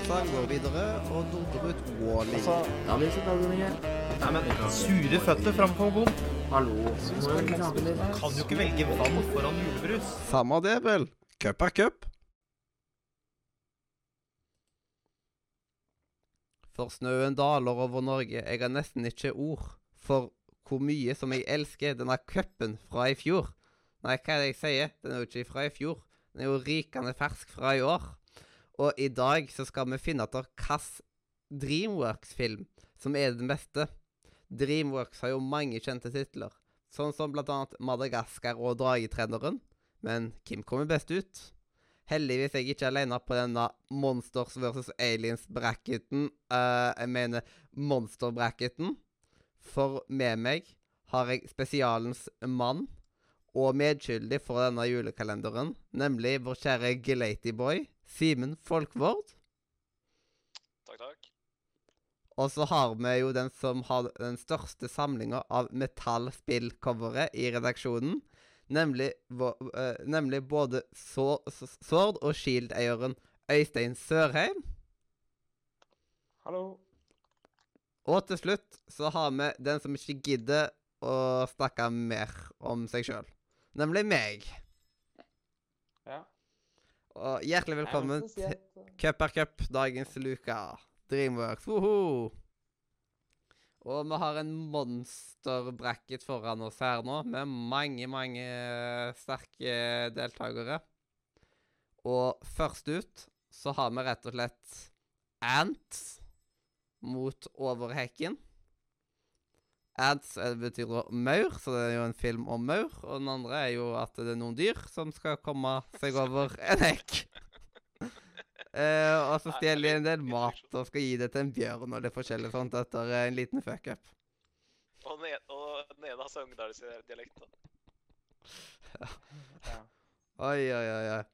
Tarzan går videre og dunder ut Wally. Altså, Sure føtter framfor bom. Hallo. Kan jo ikke velge vann foran julebrus. Samme det, vel. Cup er cup. For snøen daler over Norge. Jeg har nesten ikke ord for hvor mye som jeg elsker denne cupen fra i fjor. Nei, hva er det jeg sier? Den er jo ikke fra i fjor. Den er jo rikende fersk fra i år. Og i dag så skal vi finne ut hvilken Dreamworks-film som er den beste. Dreamworks har jo mange kjente titler, sånn som annet Madagaskar og Dragetreneren. Men hvem kommer best ut? Heldigvis er jeg ikke alene på denne Monsters versus Aliens-bracketen. Uh, jeg mener Monster-bracketen. For med meg har jeg spesialens mann og medskyldig for denne julekalenderen, nemlig vår kjære Glatyboy, Simen Folkvord. Takk, takk. Og så har vi jo den som har den største samlinga av metallspillcovere i redaksjonen. Nemlig, eh, nemlig både Sword og Shield-eieren Øystein Sørheim. Hallo. Og til slutt så har vi den som ikke gidder å snakke mer om seg sjøl. Nemlig meg. Ja. Og hjertelig velkommen til Cup er cup, dagens luka. Dreamworks, woho! Og vi har en monsterbracket foran oss her nå, med mange, mange eh, sterke deltakere. Og først ut så har vi rett og slett Ants mot Over Ants eh, betyr maur, så det er jo en film om maur. Og den andre er jo at det er noen dyr som skal komme seg over en hekk. Uh, og så stjeler de en del mat og skal gi det til en bjørn og det forskjellige sånt etter eh, en liten fuck-up. Og den ene, og den ene har Sogndalsdialekt. da. ja. Oi, oi, oi. oi.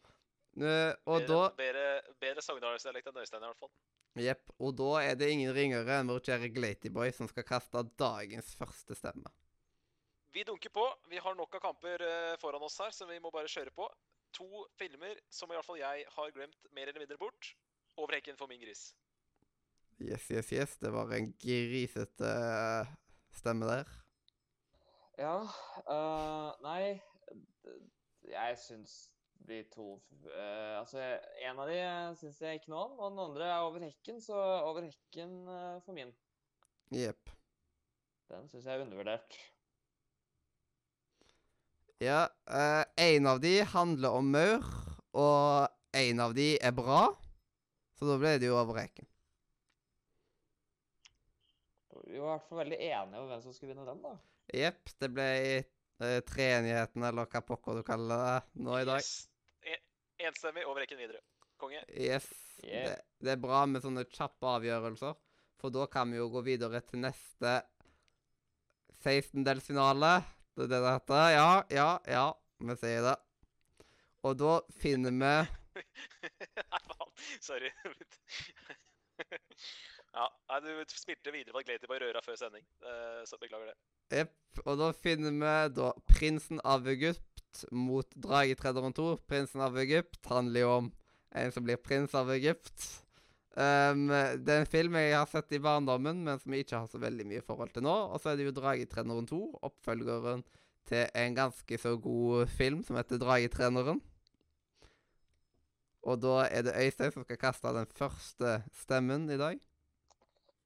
Eh, og Bedre- da Bedre, bedre Sogndalsdialekt enn Øystein, i hvert fall. Jepp. Og da er det ingen ringere enn vår kjære Glatyboy som skal kaste dagens første stemme. Vi dunker på. Vi har nok av kamper eh, foran oss her, så vi må bare kjøre på. To filmer som i hvert fall jeg har glemt mer eller mindre bort. Over hekken for min gris. Yes, yes, yes. Det var en grisete eh, stemme der. Ja Uh, Nei, jeg syns de to øh, Altså, en av de syns jeg ikke noe om, og den andre er over hekken, så over hekken øh, for min. Jepp. Den syns jeg er undervurdert. Ja, eh, en av de handler om maur, og en av de er bra. Så da ble det jo over hekken. Vi var i hvert fall veldig enige om hvem som skulle vinne den, da. Jepp. Det ble uh, treenigheten, eller hva pokker du kaller det, nå i dag. Yes. En- Enstemmig over rekken videre. Konge. Yes. Yeah. Det, det er bra med sånne kjappe avgjørelser, for da kan vi jo gå videre til neste 16-delsfinale. Det er det det heter. Ja, ja, ja. Vi sier det. Og da finner vi Nei, faen. Sorry. ja, nei, du smilte videre på at Glaty røra før sending. Eh, så beklager det. Jepp. Og da finner vi da prinsen av Egypt mot dragetrederen 2. Prinsen av Egypt handler jo om en som blir prins av Egypt. Um, det er en film jeg har sett i barndommen, men som jeg ikke har så veldig mye forhold til nå. Og så er det jo Dragetreneren 2, oppfølgeren til en ganske så god film som heter Dragetreneren. Og da er det Øystein som skal kaste den første stemmen i dag.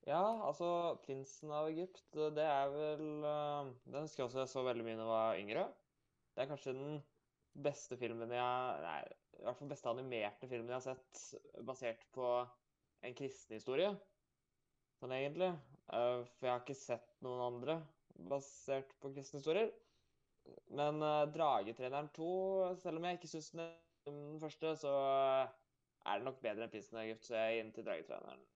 Ja, altså Prinsen av Egypt, det er vel øh, Den husker jeg også jeg så veldig mye da jeg var yngre. Det er kanskje den beste filmen jeg Nei, i hvert fall beste animerte filmen jeg har sett basert på en kristen historie. Sånn egentlig. Eh, for jeg har ikke sett noen andre basert på kristne historier. Men uh, Dragetreneren 2, selv om jeg ikke syns den den første, så er det nok bedre enn Prinsen av Egypt, så jeg er inn til Dragetreneren.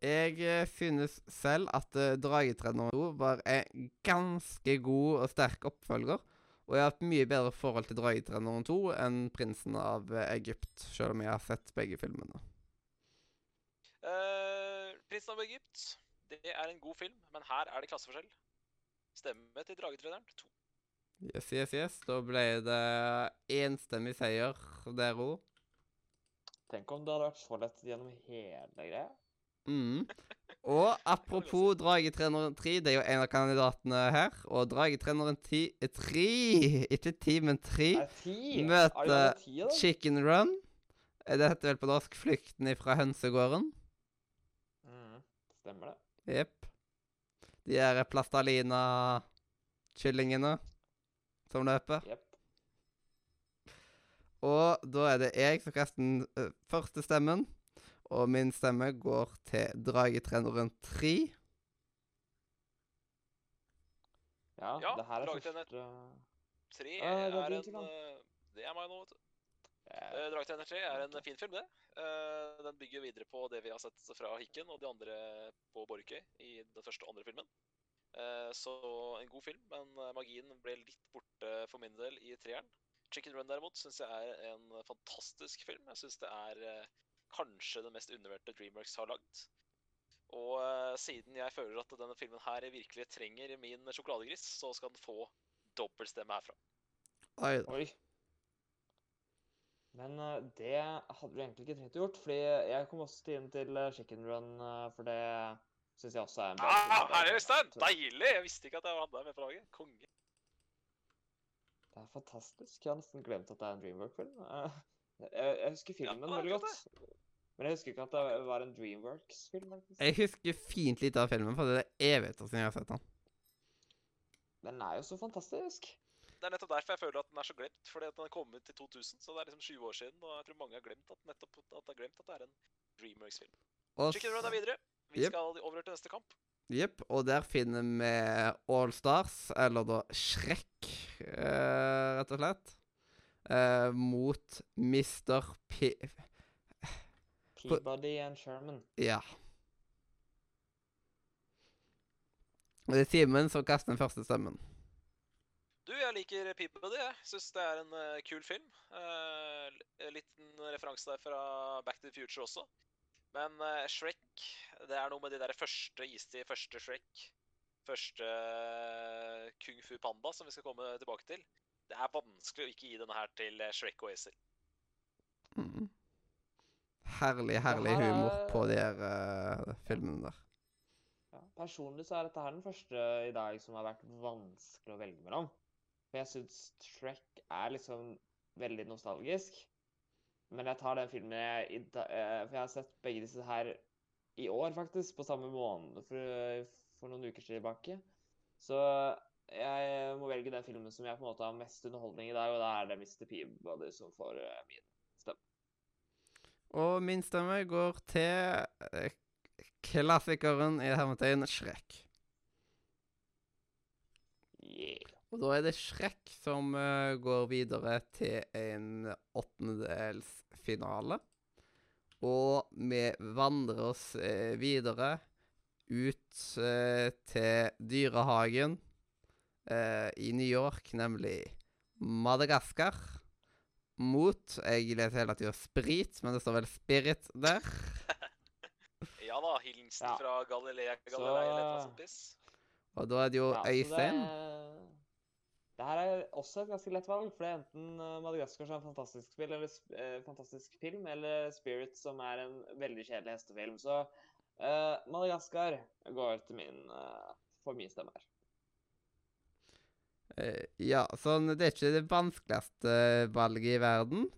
Jeg eh, synes selv at uh, Dragetreneren 2 var en ganske god og sterk oppfølger. Og jeg har hatt mye bedre forhold til Dragetreneren 2 enn Prinsen av eh, Egypt, selv om jeg har sett begge filmene. Uh, Prinsen av Egypt. Det er en god film, men her er det klasseforskjell. Stemme til Dragetreneren 2. Yes, yes, yes. Da ble det enstemmig seier der òg. Tenk om det hadde vært så lett gjennom hele greia. Mm. Og apropos Dragetreneren 3, det er jo en av kandidatene her. Og Dragetreneren 10 eh, 3, ikke 10, men 3, møter Er? Chicken Run. Eh, Det heter vel på norsk 'Flykten ifra hønsegården'. Mm, stemmer det. Jepp. De der plastalina-kyllingene som løper. Yep. Og da er det jeg som kaster den eh, første stemmen. Og min stemme går til Dragetreneren 3. Ja, Ja, det her er Dragetrener. første 3 Ja, det er er en eh, Det er meg nå, vet du. Uh, Dragetrener 3 er en fin film, det. Uh, den bygger videre på det vi har sett fra Hikken og de andre på Borkøy i den første og andre filmen. Uh, så en god film, men magien ble litt borte for min del i treeren. Chicken Run derimot syns jeg er en fantastisk film. Jeg syns det er kanskje det mest undervurderte Dreamworks har lagd. Og uh, siden jeg føler at denne filmen her virkelig trenger min sjokoladegris, så skal den få dobbeltstemme herfra. Oi. Oi. Men uh, det hadde du egentlig ikke trengt å gjort, fordi jeg kom også til inn til eh, Chicken Run, uh, for det syns jeg også er en bra. Ah, Det Hei, Øystein! Deilig! Jeg visste ikke at jeg hadde deg med på laget. Konge. Det er fantastisk. Jeg har nesten glemt at det er en Dreamwork-film. Jeg, jeg husker filmen det er veldig godt. Men jeg husker ikke at det var en Dreamworks-film. Jeg husker fint lite av filmen, for det er evigheter siden jeg har sett den. Den er jo så fantastisk. Det er nettopp derfor jeg føler at den er så glemt. Fordi at den er kommet til 2000, så det er liksom 20 år siden. Og jeg tror mange har glemt at, nettopp, at, det er, glemt at det er en Dreamworks-film. Og Chicken Run er videre. Vi yep. skal over til neste kamp. Jepp, og der finner vi All Stars, eller da Shrek, eh, rett og slett, eh, mot Mr. P... Peabody and Sherman. Ja. Og det er Simen som kaster den første stemmen. Du, jeg liker Peabody. Jeg syns det er en uh, kul film. Uh, liten referanse der fra Back to the Future også. Men uh, Shrek Det er noe med de der første istid, første Shrek, første eh, Kung Fu Panda, som vi skal komme tilbake til. Det er vanskelig å ikke gi denne her til eh, Shrek og Esel. Mm. Herlig, herlig her er- humor på de her eh, filmene der. Ja, personlig så er dette her den første i dag som har vært vanskelig å velge mellom. For jeg syns Shrek er liksom veldig nostalgisk. Men jeg tar den filmen jeg eh, For jeg har sett begge disse her i år, faktisk. På samme måned for, for noen uker tilbake. Så jeg må velge den filmen som jeg på en måte har mest underholdning i dag, og da er det Mr. Peabody som får eh, min stemme. Og min stemme går til eh, klassikeren i hermetegn Shrek. Yeah. Og da er det Shrek som eh, går videre til en åttendedelsfinale. Og vi vandrer oss eh, videre ut eh, til dyrehagen eh, i New York, nemlig Madagaskar. Mot Jeg leser hele tida Sprit, men det står vel Spirit der. Ja da, hilsen Ja. fra Galilea Så- Galilei eller et sånt piss. Og da er det jo Ja, Øystein. det, det her er også et ganske lett valg, for det er enten eh, Madagaskar som er en fantastisk, spill, eller, sp- eh, fantastisk film, eller Spirit som er en veldig kjedelig hestefilm. Så eh, Madagaskar går til min, eh, for min stemme her. Eh, ja, sånn Det er ikke det vanskeligste valget i verden.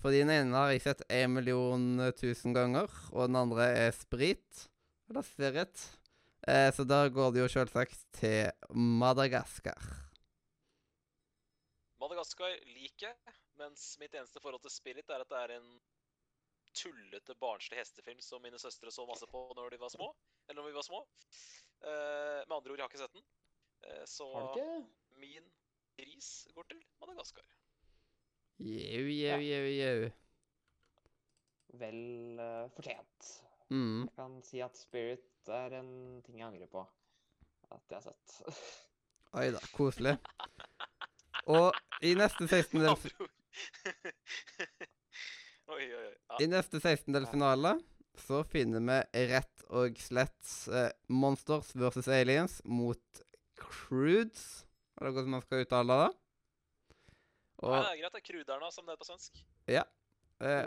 For den ene har jeg sett én million eh, tusen ganger, og den andre er Sprit. Eller Spirit. Eh, så da går det jo selvsagt til Madagaskar. Madagaskar liker jeg, mens mitt eneste forhold til Spirit er at det er en tullete, barnslig hestefilm som mine søstre så masse på når de var små. Eller når vi var små. Eh, med andre ord, jeg har ikke sett den. Eh, så min gris går til Madagaskar. Jau, jau, jau, jau. Vel uh, fortjent. Mm. Jeg kan si at Spirit er en ting jeg angrer på at jeg har sett. Oi da, koselig. Og i neste 16-dels oi, oi, oi. Ja. I neste 16-delsfinale så finner vi rett og slett eh, Monsters versus Aliens mot Crudes. Er det hvordan man skal uttale det? Nei, Og det er greit. Det er Kruderne, som det heter på svensk. eh,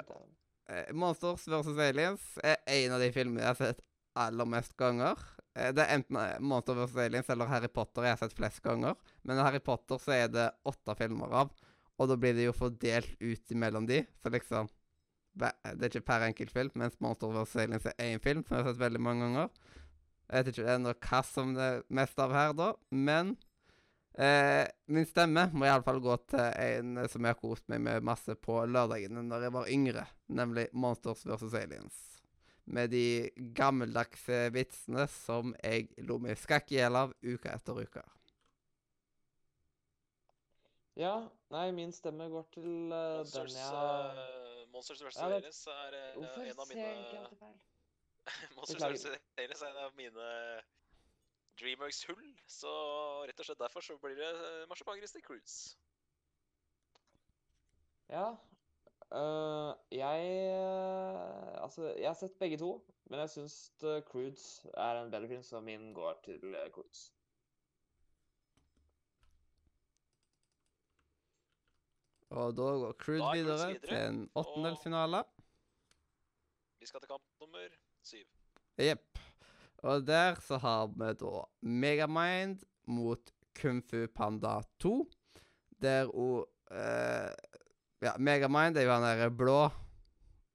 eh, Monsters vs. Aliens er en av de filmene jeg har sett aller mest ganger. Eh, det er enten eh, Monster vs. Aliens eller Harry Potter jeg har sett flest ganger. Men Harry Potter så er det åtte filmer av, og da blir det jo fordelt ut imellom de. Så liksom Det er ikke per enkelt film, mens Monster vs. Aliens er én film som jeg har sett veldig mange ganger. Jeg vet ikke ennå hva som det er mest av her, da, men eh, min stemme må iallfall gå til en som jeg har kost meg med masse på lørdagene når jeg var yngre, nemlig Monsters vs. Aliens. Med de gammeldagse vitsene som jeg lo meg skakk i hjel av uke etter uke. Ja, nei, min stemme går til den Monsters, jeg har eh, Monsters vs. Ja, Aliens er uh, en av jeg mine Monsters Beklager. er en av mine Dreamworks-hull. Så rett og slett derfor så blir det eh, marsipangris til Cruise. Ja. Uh, jeg uh, Altså, jeg har sett begge to, men jeg syns Croods er en bedre film, så min går til Croods. Og da går Croods er Cruise videre videre, til en åttendelsfinale. Vi skal til kamp nummer syv. Jepp. Og der så har vi da Megamind mot Kung Fu Panda 2. Der òg eh, Ja, Megamind er jo han derre blå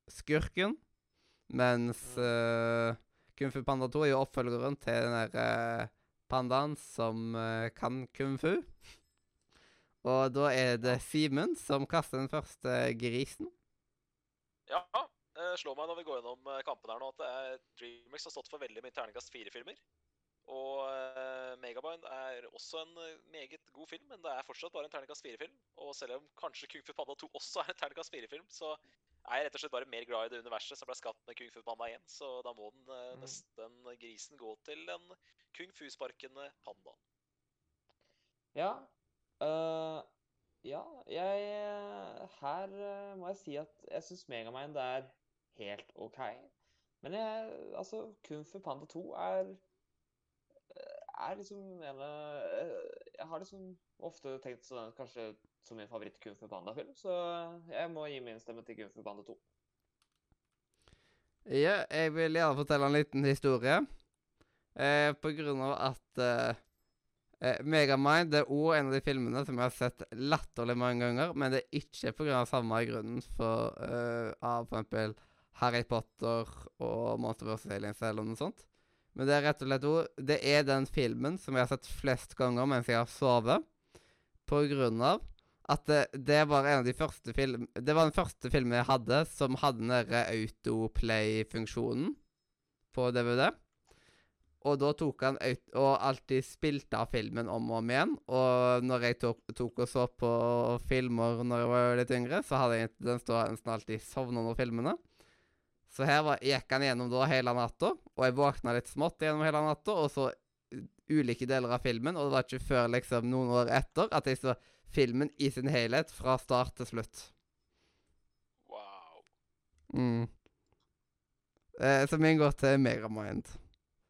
skurken. Mens eh, Kung Fu Panda 2 er jo oppfølgeren til den derre pandaen som eh, kan kung fu. Og da er det Simen som kaster den første grisen. Ja, eh, slår meg når vi går gjennom eh, kampen her nå at Dreamworks har stått for veldig mye terningkast fire-filmer. Og uh, Megabind er også en eh, meget god film, men det er fortsatt bare en terningkast fire-film. Og selv om kanskje Kung Fu Panda 2 også er en terningkast fire-film, så er jeg rett og slett bare mer glad i det universet som ble skapt med Kung Fu Panda 1. Så da må den eh, Mm. nesten grisen gå til den kung fu-sparkende pandaen. Ja. Uh, ja, jeg Her må jeg si at jeg syns Megamind er helt OK. Men jeg Altså, Kung Fu Panda 2 er øh, er liksom en øh, Jeg har liksom ofte tenkt sånn kanskje som min favoritt Kung Fu Panda-film, så jeg må gi min stemme til Kung Fu Panda 2. Ja, jeg vil gjerne fortelle en liten historie. Eh, på grunn av at eh, eh, Megamind det er òg en av de filmene som jeg har sett latterlig mange ganger, men det er ikke på grunn av samme grunnen for, eh, av for Harry Potter og Monster vs. Aliens eller noe sånt. Men det er rett og slett også, Det er den filmen som jeg har sett flest ganger mens jeg har sovet, på grunn av at det, det var en av de første film... Det var den første filmen jeg hadde som hadde den derre autoplay-funksjonen på DVD. Og da tok han aut og alltid spilte av filmen om og om igjen. Og når jeg tok, tok og så på filmer når jeg var litt yngre, så hadde jeg den stående alltid sovna under filmene. Så her var, gikk han gjennom da hele natta, og jeg våkna litt smått gjennom hele natta, og så ulike deler av filmen, og det var ikke før liksom noen år etter at jeg så filmen i sin helhet fra start til slutt. Wow. Mm. Eh, så min går til Megamind.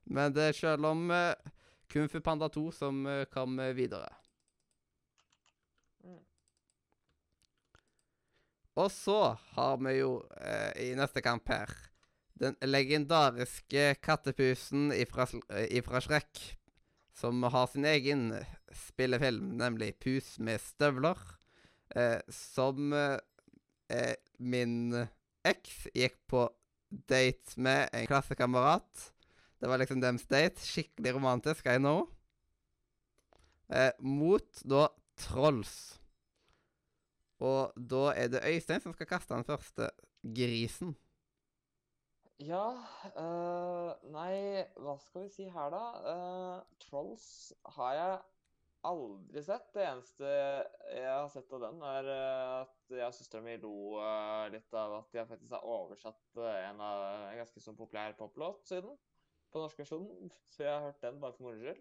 Men det er selv om eh, Kung Fu Panda 2 som eh, kom eh, videre. Mm. Og så har vi jo eh, i neste kamp her den legendariske kattepusen ifra, eh, ifra Shrek, som har sin egen spillefilm, nemlig Pus med støvler, eh, som eh, eh, min eks gikk på date med en klassekamerat. Det var liksom dems date. Skikkelig romantisk, I know. Eh, mot da Trolls. Og da er det Øystein som skal kaste den første grisen. Ja uh, Nei, hva skal vi si her, da? Uh, Trolls har jeg aldri sett. Det eneste jeg har sett av den, er eh, at jeg og søstera mi lo litt av at jeg faktisk har oversatt en, av, en ganske sånn populær poplåt siden på norsk versjon. Så jeg har hørt den bare for moro skyld.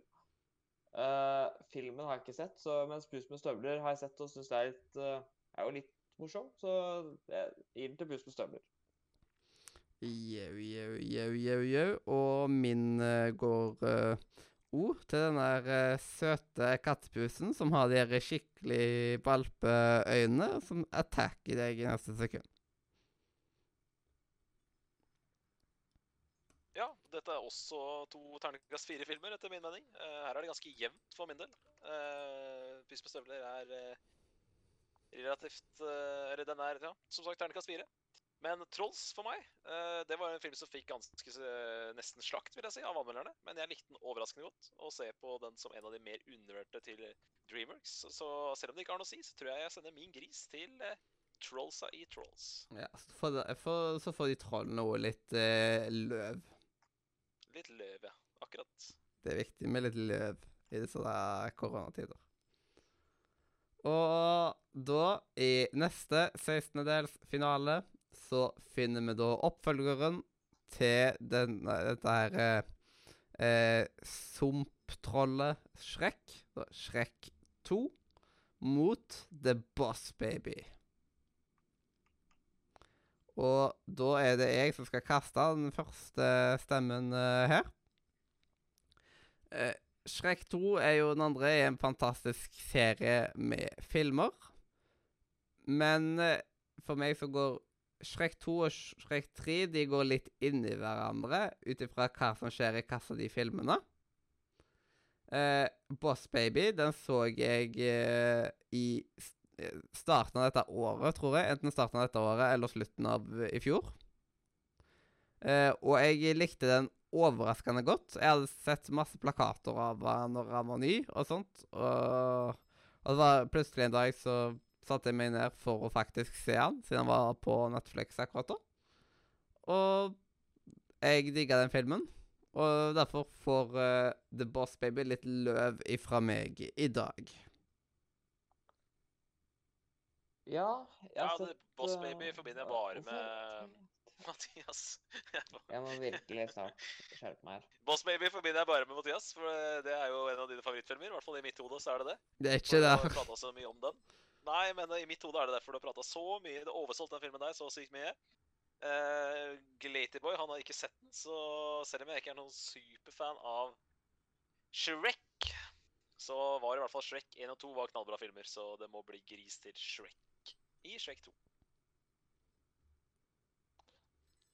Uh, filmen har jeg ikke sett, så, mens Pus med støvler har jeg sett og syns det er, litt, eh, er jo litt morsom, så jeg gir den til Buss med støvler. Jau, jau, jau, jau, jau. Og min uh, går uh, O til den der uh, søte kattepusen som har de skikkelig valpeøynene som attacker deg i neste sekund. Ja, dette er også to terningkast fire-filmer, etter min mening. her er det ganske jevnt for min del. Uh, Pys med støvler er relativt eh, Eller den er, ja, som sagt, terningkast fire. Men Trolls for meg, eh, det var en film som fikk ganske eh, nesten slakt, vil jeg si, av anmelderne. Men jeg likte den overraskende godt, og ser på den som en av de mer undervurderte til Dreamworks. Så selv om det ikke har noe å si, så tror jeg jeg sender min gris til Trollsa i Trolls. Ja, så får, de, for, så får de trollene òg litt eh, løv. Litt løv, ja. Akkurat. Det er viktig med litt løv i disse koronatider. Og da, i neste 16-dels finale, så finner vi da oppfølgeren til den, dette her eh, eh, sumptrollet Shrek, Shrek 2, mot The Boss Baby. Og da er det jeg som skal kaste den første stemmen eh, her. Eh, Shrek 2 er jo den andre i en fantastisk serie med filmer. Men eh, for meg så går Shrek 2 og Shrek 3 de går litt inn i hverandre ut ifra hva som skjer i av de filmene. Eh, Boss Baby den så jeg eh, i eh, starten av dette året, tror jeg. Enten starten av dette året eller slutten av eh, i fjor. Eh, og jeg likte den overraskende godt. Jeg hadde sett masse plakater av han når han var ny og sånt. Og, og det var plutselig en dag så satte jeg meg ned for å faktisk se han, siden han var på Netflix akkurat da. Og jeg digga den filmen. Og derfor får uh, The Boss Baby litt løv ifra meg i dag. Ja, jeg Ja, sett Boss eh, Baby forbinder jeg bare med Mathias. Jeg må virkelig snart skjerpe meg her. Boss Baby forbinder jeg bare med Mathias, for det er jo en av dine favorittfilmer. I hvert fall i mitt hode så er det det. Det er ikke det. har prata så mye om den. Nei, men i mitt hode er det derfor du har prata så mye. Det oversolgte den filmen der så sykt mye. Uh, Glatyboy han har ikke sett den, så selv om jeg ikke er noen superfan av Shrek, så var i hvert fall Shrek 1 og 2 var knallbra filmer, så det må bli gris til Shrek i Shrek 2.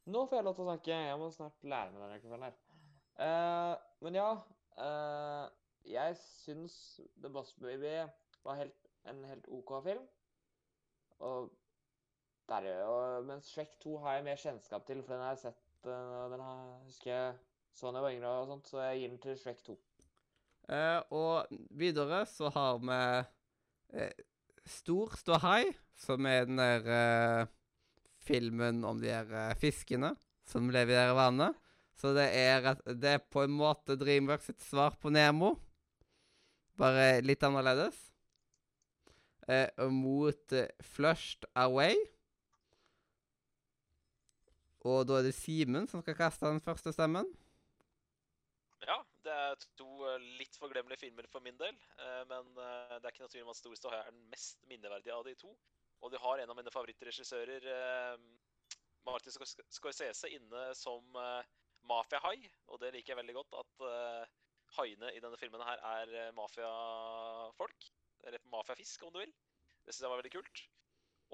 Nå får jeg lov til å snakke. Jeg må snart lære meg denne rekkefølgen her. Uh, men ja uh, Jeg syns The Boss Baby var helt, en helt OK film. Og der, er jo- mens Shrek 2 har jeg mer kjennskap til, for den har jeg sett eh, og Den har, husker jeg så da jeg var yngre, og sånt, så jeg gir den til Shrek 2. Eh, og videre så har vi eh, Stor ståhei, som er den der eh, filmen om de eh, fiskene som lever i det vannet. Så det er, det er på en måte Dreamworks sitt svar på Nemo. Bare litt annerledes. Eh, mot eh, Flushed Away. Og da er det Simen som skal kaste den første stemmen. Ja, det er to eh, litt forglemmelige filmer for min del. Men det er ikke noe tvil om at Storstad er den mest minneverdige av de to. Og de har en av mine favorittregissører, Martin Scor- Scorsese, inne som mafiahai. Og det liker jeg veldig godt, at haiene i denne filmen her er mafiafolk. Eller mafiafisk, om du vil. Det syns jeg var veldig kult.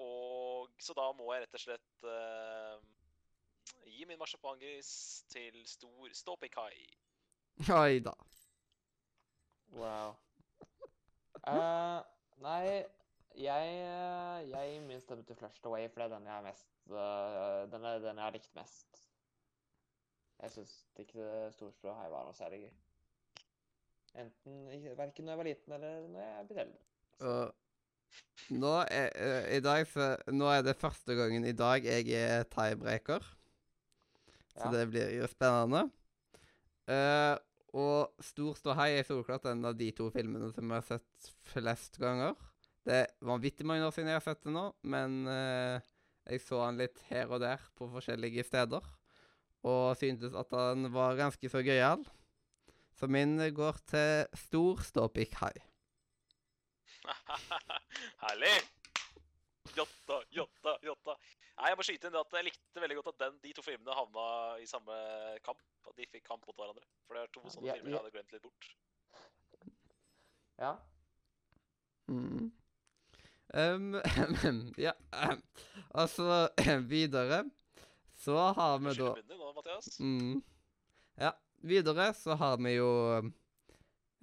Og så da må jeg rett og slett uh, gi min marsipangris til stor ståpikkai. Oi da. Wow. Uh, nei, jeg, eh, jeg gir min stemme til Flushed Away, for det er den jeg mest uh, Den er den jeg har likt mest. Jeg syns ikke Storstå Hei var noe særlig gøy. Enten verken når jeg var liten eller når jeg er blitt eldre. Og nå er, eh, i dag så, nå er det første gangen i dag jeg er tiebreaker. Så Ja. det blir jo spennende. Uh, og Stor ståhei er solklart en av de to filmene som jeg har sett flest ganger. Det er vanvittig mange år siden jeg har sett det nå, men uh, jeg så han litt her og der på forskjellige steder. Og syntes at han var ganske så gøyal. Så min går til Stor ståpikkhai. Herlig! Jotta, jotta, jotta. Nei, Jeg må skyte inn det at jeg likte veldig godt at den, de to filmene havna i samme kamp. At de fikk kamp mot hverandre. For det er to Ja, sånne er- filmer jeg hadde glemt litt bort. Ja. Mm. Um, ja. Altså, så videre så har vi Skyld da munnen din nå, Mathias. mm, Ja, videre så har vi jo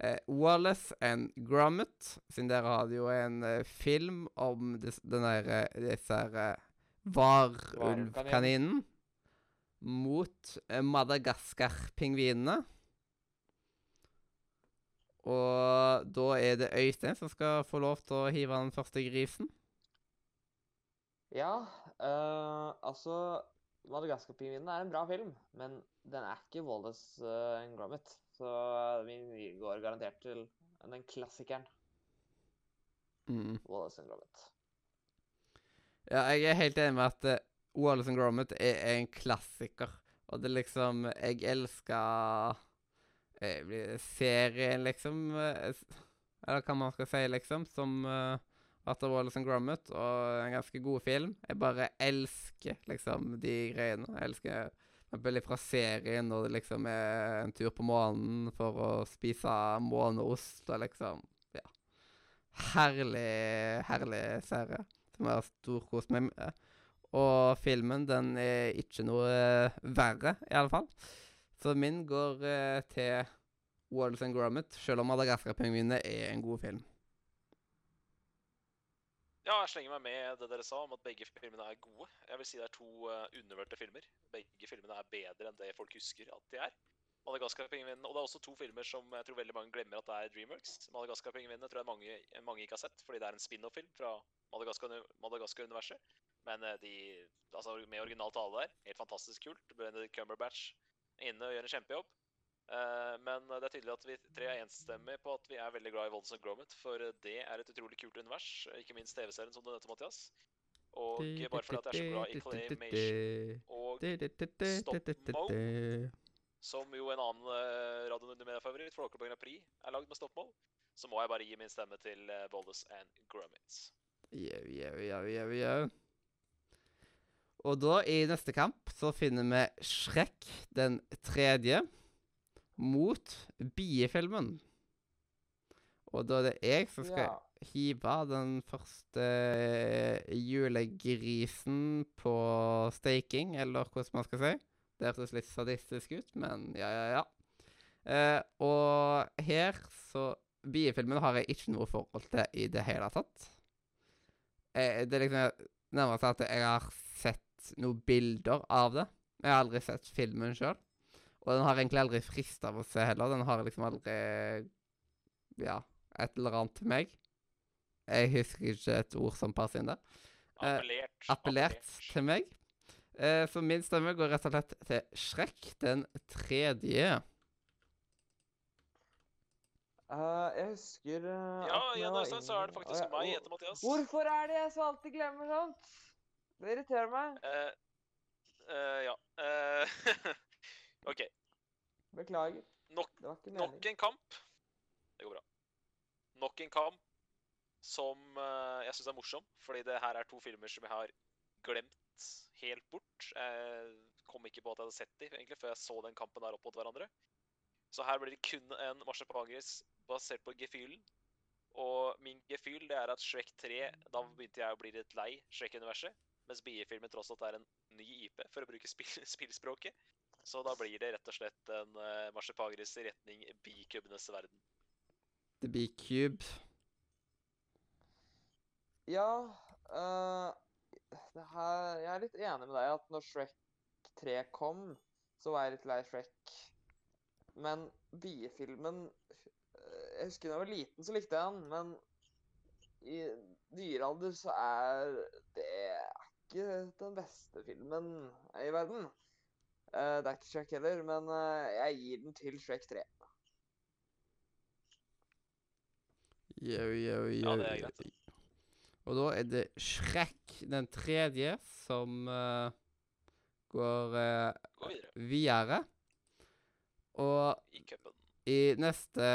eh, Wallace and Gromit. Siden der har de jo en eh, film om dis, den der, eh, disse her eh, varulvkaninene mot eh, Madagaskar-pingvinene. Og da er det Øystein som skal få lov til å hive den første grisen. Ja, eh, altså Madagaskar-pingvinen er en bra film, men den er ikke Wallace uh, and Gromit. Så vi går garantert til den klassikeren Mm. Wallace and Gromit. Ja, jeg er helt enig med at uh, Wallace and Gromit er, er en klassiker. Og det liksom Jeg elsker eh, serien, liksom. eh, eller hva man skal si, liksom. Som uh, Arthur Wallace and Gromit. Og en ganske god film. Jeg bare elsker liksom de greiene. Jeg elsker eksempel fra serien når det liksom er en tur på månen for å spise måneost og liksom Ja. Herlig, herlig serie som jeg har storkost meg med. Og filmen, den er ikke noe eh, verre, i alle fall. Så min går eh, til Wallace and Gromit, selv om Madagaskar-pingvinene er en god film. Ja, jeg slenger meg med det dere sa om at begge filmene er gode. Jeg vil si det er to uh, undervurderte filmer. Begge filmene er bedre enn det folk husker at de er. Madagaskar-pingvinene, Og det er også to filmer som jeg tror veldig mange glemmer at det er Dreamworks. Madagaskar-pingvinene tror jeg mange, mange ikke har sett, fordi det er en spin-off-film fra Madagaskar- Madagaskar-universet. Men eh, de, altså med original tale der, helt fantastisk kult. Benedict Cumberbatch er inne og gjør en kjempejobb. Eh, men det er tydelig at vi tre er enstemmige på at vi er veldig glad i Wallace and Gromit, for det er et utrolig kult univers. Ikke minst TV-serien som du nevnte, Mathias. Og bare fordi at jeg er så glad i Claymation og Stop-Mo, som jo en annen uh, radionummerfavoritt, Flåklypa Grand Prix, er lagd med Stop-Mo, så må jeg bare gi min stemme til uh, and Gromit. Yeah, yeah, yeah, yeah, yeah. Og da, i neste kamp, så finner vi Shrek den tredje mot biefilmen. Og da er det jeg som skal Ja. hive den første eh, julegrisen på staking, eller hvordan man skal si. Det hørtes litt sadistisk ut, men ja, ja, ja. Eh, og her så Biefilmen har jeg ikke noe forhold til i det hele tatt. Eh, det er liksom nærmest at jeg har sett noen bilder av det. Jeg har aldri sett filmen sjøl. Og den har egentlig aldri frista av å se heller. Den har liksom aldri Ja, et eller annet til meg. Jeg husker ikke et ord som passer inn der. Eh, Appellert. Appellert til meg. Eh, så min stemme går rett og slett til Shrek den tredje. Uh, jeg husker uh, Ja, ja det avstand så er det faktisk meg, etter Mathias. Hvorfor er det jeg så alltid glemmer sånt? Det irriterer meg. Eh, eh, ja. OK. Beklager. Nok, Det var ikke nok en kamp. Det går bra. Nok en kamp som uh, jeg syns er morsom, fordi det her er to filmer som jeg har glemt helt bort. Jeg kom ikke på at jeg hadde sett dem egentlig før jeg så den kampen der opp mot hverandre. Så her blir det kun en marsipangris basert på gefühlen. Og min gefühl det er at Shrek 3 Da begynte jeg å bli litt lei Shrek-universet. Mens biefilmen tross alt er en ny IP, for å bruke spill, spillspråket. Så da blir det rett og slett en uh, marsipangris i retning bikubenes verden. The B-cube. Ja uh, det her, Jeg er litt enig med deg at når Shrek 3 kom, så var jeg litt lei Shrek. Men biefilmen eh, Jeg husker da jeg var liten, så likte jeg den, men i nyere alder så er det ikke den beste filmen i verden. Eh, det er ikke Shrek heller, men uh, jeg gir den til Shrek 3. Yo, yo, yo, Ja, det er greit. Og da er det Shrek den tredje som uh, går eh, videre videre. Og i i neste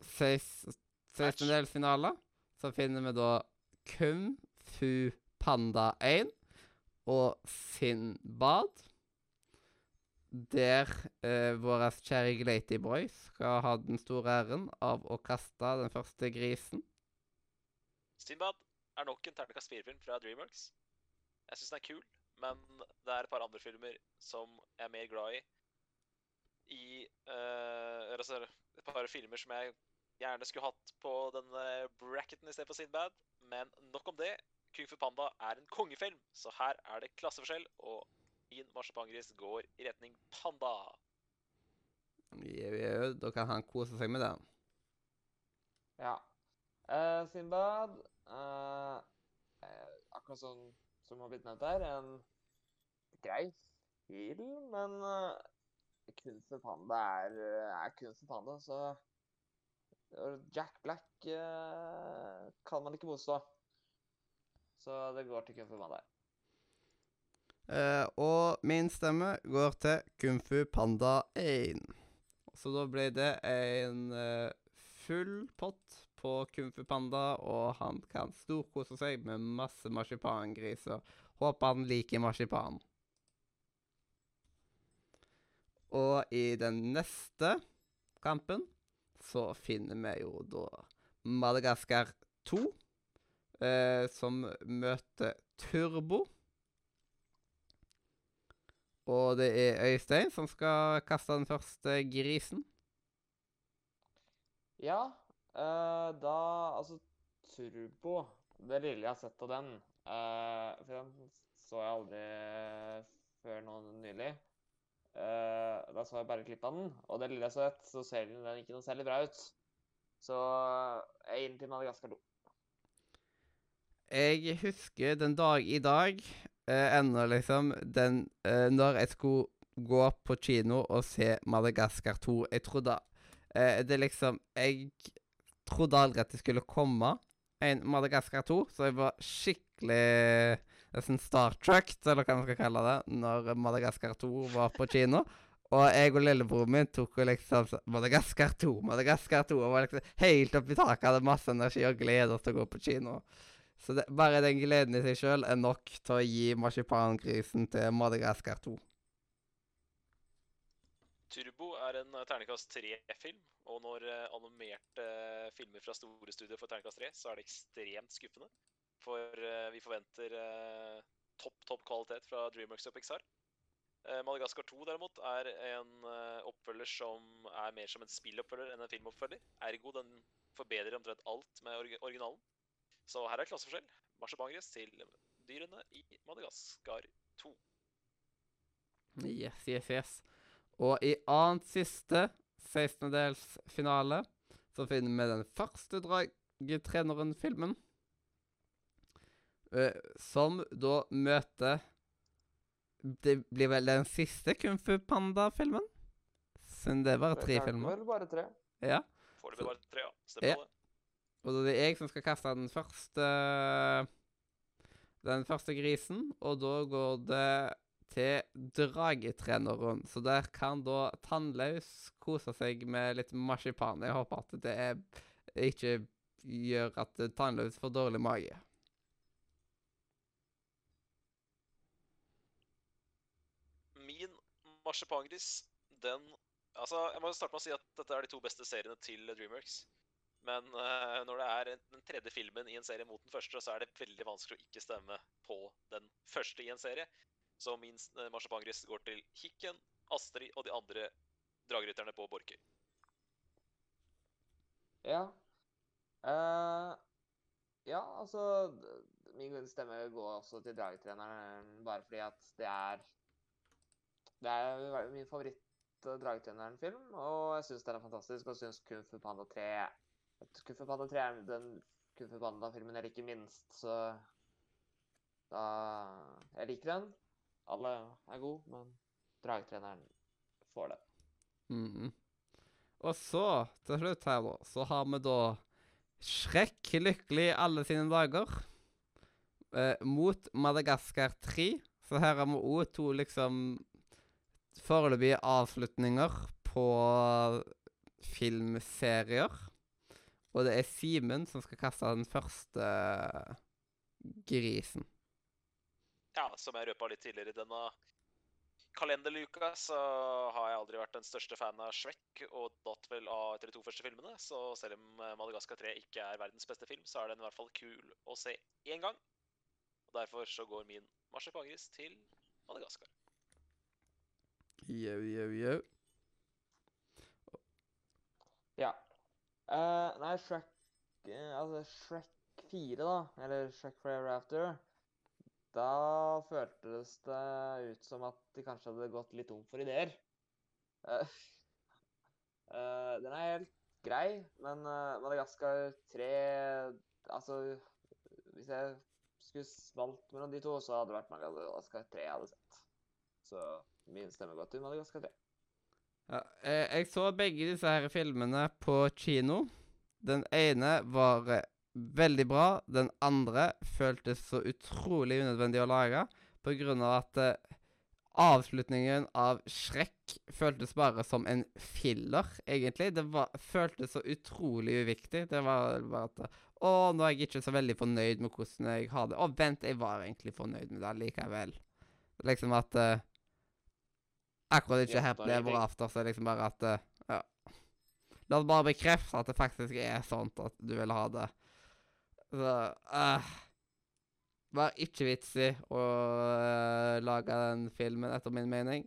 16-delsfinale så finner vi da Kung Fu Panda 1 og Sinbad. Der eh, vår kjære Glaty Boys skal ha den store æren av å kaste den første grisen. Sinbad er nok en terningkast 4-film fra Dreamworks. Jeg syns den er kul, men det er et par andre filmer som jeg er mer glad i. i eh, altså, et par filmer som jeg gjerne skulle hatt på denne bracketen istedenfor Sinbad. Men nok om det. Kung Fu Panda er en kongefilm, så her er det klasseforskjell. Og min marsipangris går i retning panda. Jau, jau, Da kan han kose seg med den. Ja. Uh, Sinbad eh, eh, Akkurat sånn som har blitt nevnt her, en grei film, men uh, Kunst for panda er, er kunst for panda, så Jack Black eh, kan man ikke motstå. Så det går til kunst for Panda. Eh, og min stemme går til Kung Fu Panda 1. Så da ble det en uh, full pott på Kung Fu Panda, og han kan storkose seg med masse marsipangriser. Håper han liker marsipan. Og i den neste kampen så finner vi jo da Madagaskar 2, uh, som møter Turbo. Og det er Øystein som skal kaste den første grisen. Ja, uh, da Altså, Turbo Det lille jeg har sett av den uh, For den så jeg aldri før nå nylig. Uh, da så jeg bare klipp av den, og det lille jeg så sett, så ser den den ikke noe særlig bra ut. Så jeg gir den til Madagaskar 2. Jeg husker den dag i dag eh, ennå, liksom, den eh, Når jeg skulle gå på kino og se Madagaskar 2. Jeg trodde eh, Det liksom Jeg trodde aldri at det skulle komme en Madagaskar 2, så jeg var skikkelig nesten Star Trek, eller hva man skal kalle det, når Madagaskar 2 var på kino. Og jeg og lillebroren min tok og liksom så- Madagaskar 2, Madagaskar 2, og var liksom helt oppi taket, hadde masse energi og glede oss til å gå på kino. Så det, bare den gleden i seg sjøl er nok til å gi marsipangrisen til Madagaskar 2. Turbo er en Ternekast terningkast tre-film, og når eh, animerte eh, filmer fra store studier får terningkast tre, så er det ekstremt skuffende. For eh, vi forventer eh, topp, topp kvalitet fra Dreamworks og Pixar. Eh, Madagaskar 2 derimot er en eh, oppfølger som er mer som en spilloppfølger enn en filmoppfølger. Ergo den forbedrer omtrent alt med originalen. Så her er klasseforskjell. Marsipangris til dyrene i Madagaskar 2. Yes, yes, yes. Og i annet siste 16-dels finale så finner vi den første Dragetreneren-filmen. eh, som da møter Det blir vel den siste Kung Fu Panda-filmen? Siden det er bare tre Det er filmer. Vel bare tre. Ja. Foreløpig bare tre, ja. Stemmer Ja. det. Og det er jeg som skal kaste den første Den første grisen, og da går det til dragetreneren. Så der kan da Tannlaus kose seg med litt marsipan. Jeg håper at det er, ikke gjør at Tannlaus får dårlig mage. Min marsipangris, den Altså, jeg må starte med å si at dette er de to beste seriene til Dreamworks. Men uh, når det er den tredje filmen i en serie mot den første, så er det veldig vanskelig å ikke stemme på den første i en serie. Så min uh, marsipangris går til Hikken, Astrid og de andre dragrytterne på Borkøy. Ja. Uh, ja, altså Min stemme går også til dragtreneren bare fordi at det er Det er min favoritt-dragetreneren-film, og jeg syns den er fantastisk. Og syns Kung Fu Panda 3 at Kung Panda 3 er den Kung Panda-filmen jeg liker minst, så da Jeg liker den. Alle er gode, men dragetreneren får det. Mhm. Og så, til slutt her, da, så har vi da Shrek lykkelig alle sine dager eh, mot Madagaskar 3. Så her har vi òg to liksom foreløpige avslutninger på filmserier. Og det er Simen som skal kaste den første grisen. Ja, som jeg røpa litt tidligere i denne kalenderluka, så har jeg aldri vært den største fan av Shrek, og datt vel av etter de to første filmene. Så selv om eh, Madagaskar 3 ikke er verdens beste film, så er den i hvert fall kul å se én gang. Og Derfor så går min marsipangris til Madagaskar. Yo, yo, jau. Eh, nei, Shrek uh, Altså, Shrek 4, da, eller Shrek Forever After, da føltes det ut som at de kanskje hadde gått litt tom for ideer. Uh, den er helt grei, men Madagaskar 3 Altså, hvis jeg skulle valgt mellom de to, så hadde det vært Madagaskar 3 jeg hadde sett. Så min stemme går til Madagaskar 3. Ja, eh, jeg så begge disse her filmene på kino. Den ene var eh, veldig bra. Den andre føltes så utrolig unødvendig å lage på grunn av at eh, avslutningen av Shrek føltes bare som en filler, egentlig. Det var, føltes så utrolig uviktig. Det var bare at Å, nå er jeg ikke så veldig fornøyd med hvordan jeg har det. Å, vent, jeg var egentlig fornøyd med det likevel. Liksom at Akkurat ikke her ble Ever. After, så er liksom bare at eh, Ja. La oss bare bekrefte at det faktisk er sånt at du vil ha det. Så eh, Var ikke vits i å uh, lage den filmen, etter min mening.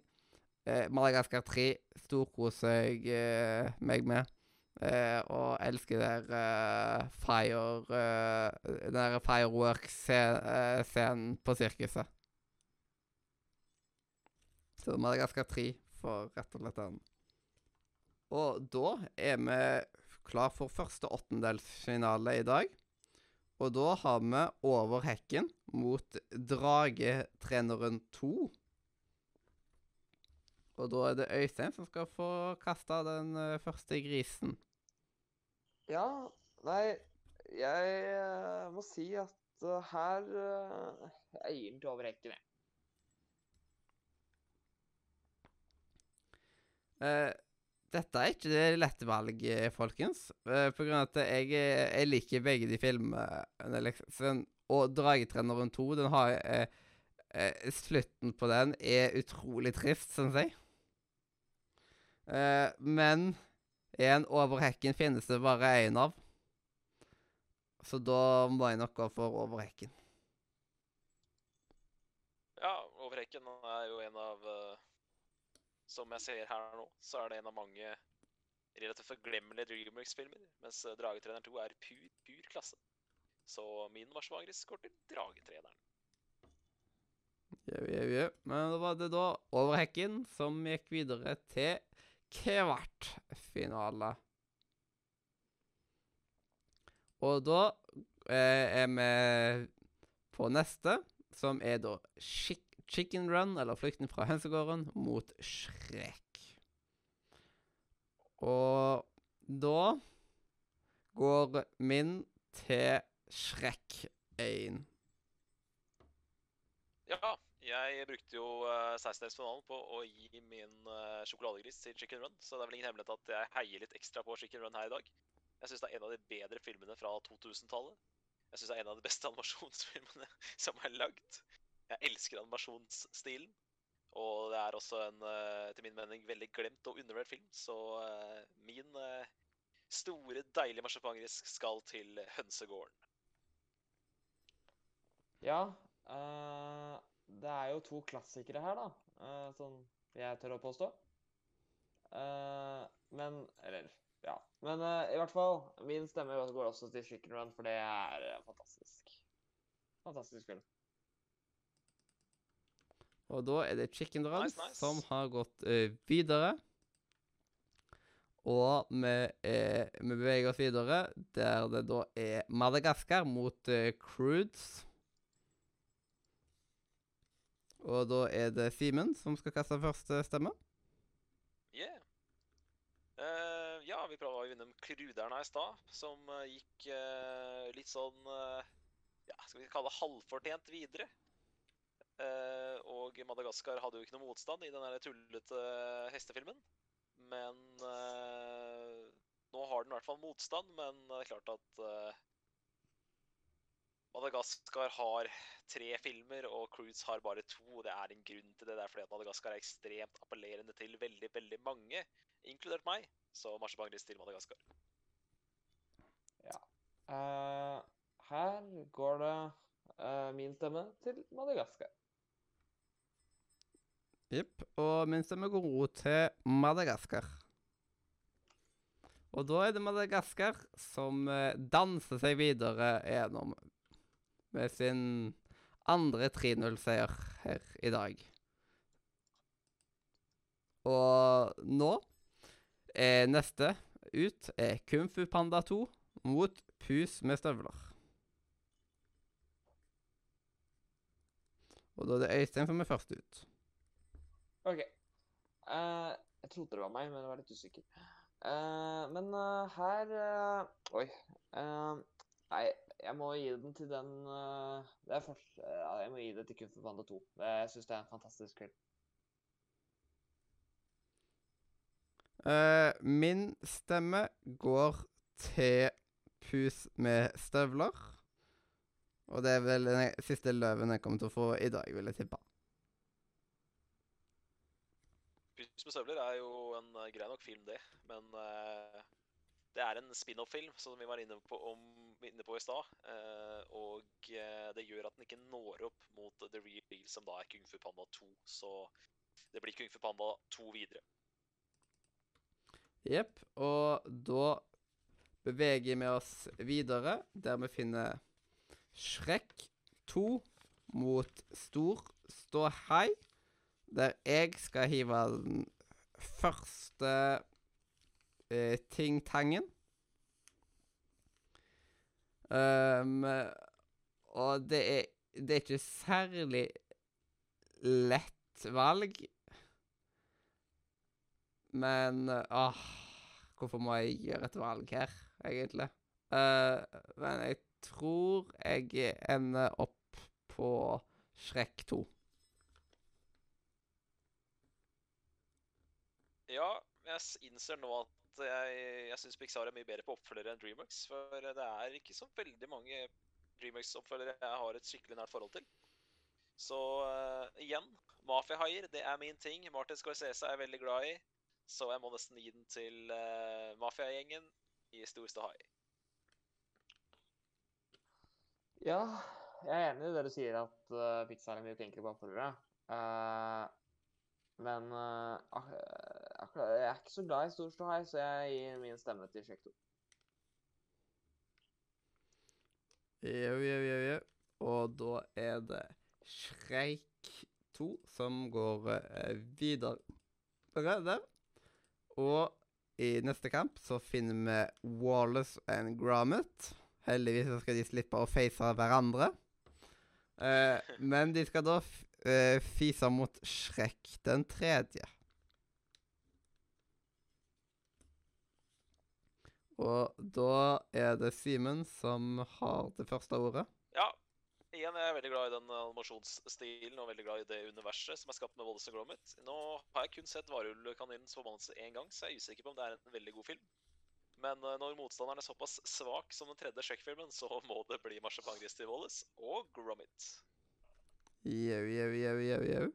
Uh, Madagaskar 3 storkoser jeg uh, meg med. Uh, og elsker der uh, fire uh, Den der fireworks-scenen på sirkuset. Så Madagaskar 3 for rett og slett den. Og da er vi klar for første åttendelsfinale i dag. Og da har vi Over hekken mot Dragetreneren 2. Og da er det Øystein som skal få kasta den eh, første grisen. Ja, nei, jeg eh, må si at eh, her er Jeg gir til over hekken, jeg. Eh, dette er ikke det lette valg, folkens. Uh, på grunn av at jeg, eh, jeg liker begge de filmene. Liksom. Og Dragetreneren 2, den har uh, eh, Slutten på den er utrolig trist, syns jeg. Eh, men en over hekken finnes det bare én av. Så da må jeg nok gå for over hekken. Ja, Overhekken er jo en av eh, Som jeg ser her nå, så er det en av mange relativt forglemmelige Dreamworks-filmer. Mens eh, Dragetreneren 2 er pur, pur klasse. Så min marsjvagris går til Dragetreneren. Jau, jau, jau. Men da var det da over hekken som gikk videre til kvartfinale. Og da eh, er vi på neste, som er da Chick Chicken Run, eller Flukten fra hønsegården, mot Shrek. Og da går min til Shrek 1. Ja, jeg brukte jo uh, 16-delsfinalen på å gi min eh, sjokoladegris til Chicken Run, så det er vel ingen hemmelighet at jeg heier litt ekstra på Chicken Run her i dag. Jeg syns det er en av de bedre filmene fra 2000-tallet. Jeg syns det er en av de beste animasjonsfilmene som er lagd. Jeg elsker animasjonsstilen. Og det er også en, eh, til min mening, veldig glemt og undervurdert film. Så eh, min eh, store, deilige marsipangrisk skal til hønsegården. Ja, Uh, det er jo to klassikere her, da. Uh, sånn jeg tør å påstå. Uh, men Eller, ja. Men i hvert fall, min stemme går også til Chicken Run, for det er fantastisk. Fantastisk film. Og da er det Chicken Run Nice, nice. som har gått uh, videre. Og vi, er, vi beveger oss videre der det da er Madagaskar mot uh, Crudes. Og da er det Simen som skal kaste første stemme. Yeah. Uh, ja, vi prøvde å vinne Kruderne i stad, som eh, gikk eh, litt sånn eh, Ja, skal vi kalle det halvfortjent videre. Eh, og Madagaskar hadde jo ikke noe motstand i den der tullete hestefilmen. Men eh, nå har den i hvert fall motstand, men det er klart at eh, Madagaskar har tre filmer, og Cruise har bare to. og Det er en grunn til det. Det er fordi at Madagaskar er ekstremt appellerende til veldig, veldig mange, inkludert meg. Så marsjebangris til Madagaskar. Eh, her går det uh, min stemme til Madagaskar. Jepp. Og min stemme går ro til Madagaskar. Og da er det Madagaskar som eh, danser seg videre gjennom med sin andre 3-0-seier her i dag. Og nå er neste ut er Kung Fu Panda 2 mot Pus med støvler. Og da er det Øystein som er først ut. OK. Uh, jeg trodde det var meg, men jeg var litt usikker. Uh, men uh, her Oi. Nei, jeg må gi den til den Det er ja, Jeg må gi det til Kung Fu Panda 2. Jeg syns det er en fantastisk film. Min stemme går til Pus med støvler. Og det er vel den siste løven jeg kommer til å få i dag, vil jeg tippe. Pus med støvler er jo en uh, grei nok film, det. Men uh, det er en spin-off-film, som vi var inne på, om, inne på i stad. Uh, og det gjør at den ikke når opp mot The Real som da er Kung Fu Panda 2. Så det blir Kung Fu Panda 2 videre. Jepp. Og da beveger vi oss videre, der vi finner Shrek 2 mot Stor ståhei. Der jeg skal hive den første eh, ting-tangen. Um, og det er, det er ikke særlig lett valg. Men åh, hvorfor må jeg gjøre et valg her, egentlig? Uh, men jeg tror jeg ender opp på Shrek 2. Ja, jeg innser nå at jeg, jeg syns Pixar er mye bedre på oppfølgere enn Dreamworks. For det er ikke så veldig mange Dreamworks-oppfølgere jeg har et skikkelig nært forhold til. Så uh, igjen, mafiahaier, det er min ting. Martin Scorsese er jeg veldig glad i. Så jeg må nesten gi den til uh, mafiagjengen i Storeste hai. Ja, jeg er enig i det du sier, at uh, Pixar er mye flinkere på oppfølgere. Uh, men uh, jeg er ikke så glad i Stor ståhei, så jeg gir min stemme til Shrek 2. Jau, jau, jau, jau. Og da er det Shrek 2 som går eh, videre der. Og i neste kamp så finner vi Wallace and Gromit. Heldigvis så skal de slippe å face hverandre. Eh, men de skal da eh, fise mot Shrek den tredje. Og da er det Simen som har det første ordet. Ja, igjen jeg er veldig glad i den animasjonsstilen og veldig glad i det universet som er skapt med Wallace og Gromit. Nå har jeg kun sett Varulvkaninens forbannelse én gang, så jeg er usikker på om det er en veldig god film. Men eh, når motstanderen er såpass svak som den tredje Shrek-filmen, så må det bli marsipangris til Wallace og Gromit. Jau, jau, jau, jau, jau.